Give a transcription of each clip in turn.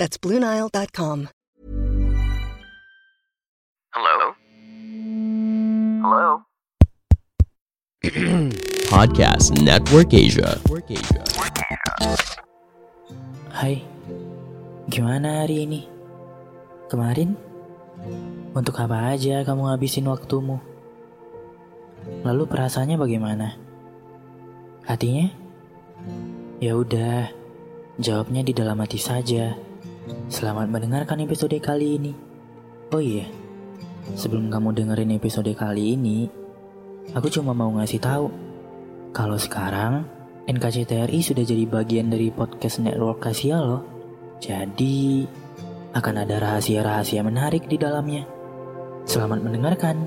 That's BlueNile.com. Hello? Hello? Podcast Network Asia. Hai, gimana hari ini? Kemarin? Untuk apa aja kamu ngabisin waktumu? Lalu perasaannya bagaimana? Hatinya? Ya udah, jawabnya di dalam hati saja. Selamat mendengarkan episode kali ini. Oh iya, sebelum kamu dengerin episode kali ini, aku cuma mau ngasih tahu kalau sekarang NKCTRI sudah jadi bagian dari podcast network Asia loh. Jadi akan ada rahasia-rahasia menarik di dalamnya. Selamat mendengarkan.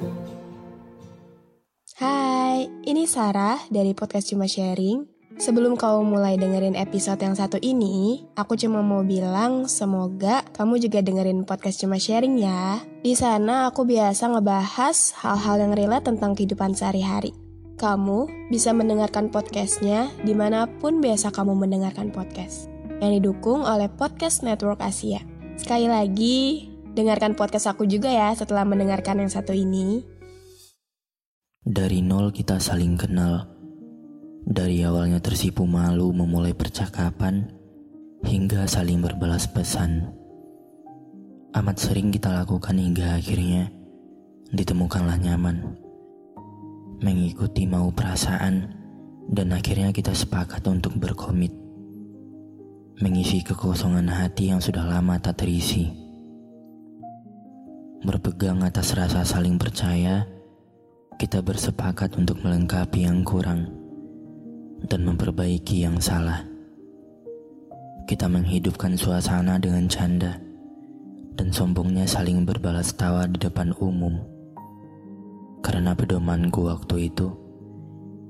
Hai, ini Sarah dari podcast Cuma Sharing. Sebelum kamu mulai dengerin episode yang satu ini, aku cuma mau bilang semoga kamu juga dengerin podcast Cuma Sharing ya. Di sana aku biasa ngebahas hal-hal yang relate tentang kehidupan sehari-hari. Kamu bisa mendengarkan podcastnya di mana pun biasa kamu mendengarkan podcast. Yang didukung oleh Podcast Network Asia. Sekali lagi, dengarkan podcast aku juga ya setelah mendengarkan yang satu ini. Dari nol kita saling kenal. Dari awalnya tersipu malu memulai percakapan, hingga saling berbalas pesan. Amat sering kita lakukan hingga akhirnya ditemukanlah nyaman. Mengikuti mau perasaan, dan akhirnya kita sepakat untuk berkomit. Mengisi kekosongan hati yang sudah lama tak terisi. Berpegang atas rasa saling percaya, kita bersepakat untuk melengkapi yang kurang dan memperbaiki yang salah. Kita menghidupkan suasana dengan canda dan sombongnya saling berbalas tawa di depan umum. Karena pedomanku waktu itu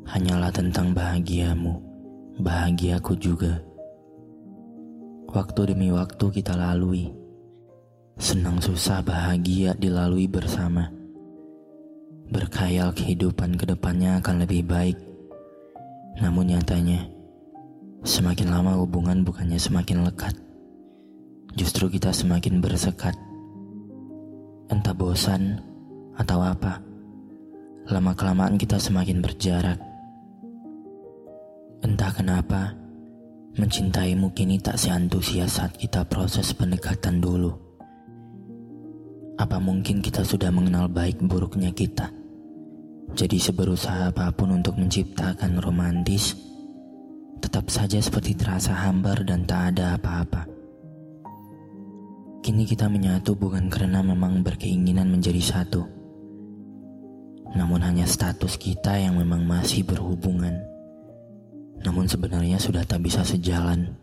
hanyalah tentang bahagiamu, bahagiaku juga. Waktu demi waktu kita lalui, senang susah bahagia dilalui bersama. Berkhayal kehidupan ke depannya akan lebih baik namun nyatanya, semakin lama hubungan bukannya semakin lekat. Justru kita semakin bersekat. Entah bosan atau apa. Lama-kelamaan kita semakin berjarak. Entah kenapa, mencintaimu kini tak seantusias saat kita proses pendekatan dulu. Apa mungkin kita sudah mengenal baik buruknya kita? Jadi seberusaha apa pun untuk menciptakan romantis, tetap saja seperti terasa hambar dan tak ada apa-apa. Kini kita menyatu bukan karena memang berkeinginan menjadi satu, namun hanya status kita yang memang masih berhubungan. Namun sebenarnya sudah tak bisa sejalan.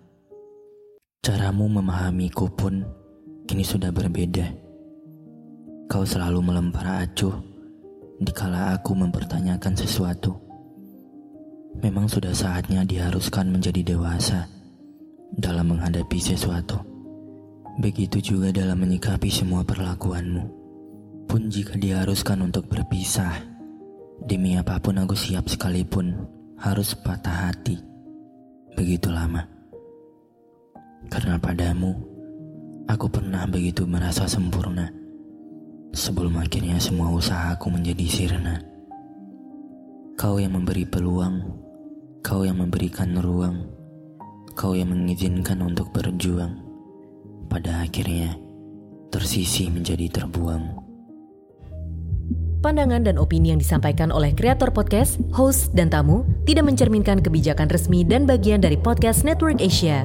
Caramu memahamiku pun kini sudah berbeda. Kau selalu melempar acuh dikala aku mempertanyakan sesuatu. Memang sudah saatnya diharuskan menjadi dewasa dalam menghadapi sesuatu. Begitu juga dalam menyikapi semua perlakuanmu. Pun jika diharuskan untuk berpisah, demi apa pun aku siap sekalipun harus patah hati. Begitu lama. Karena padamu, aku pernah begitu merasa sempurna sebelum akhirnya semua usahaku menjadi sirna. Kau yang memberi peluang, kau yang memberikan ruang, kau yang mengizinkan untuk berjuang. Pada akhirnya, tersisi menjadi terbuang. Pandangan dan opini yang disampaikan oleh kreator podcast, host, dan tamu tidak mencerminkan kebijakan resmi dan bagian dari podcast Network Asia.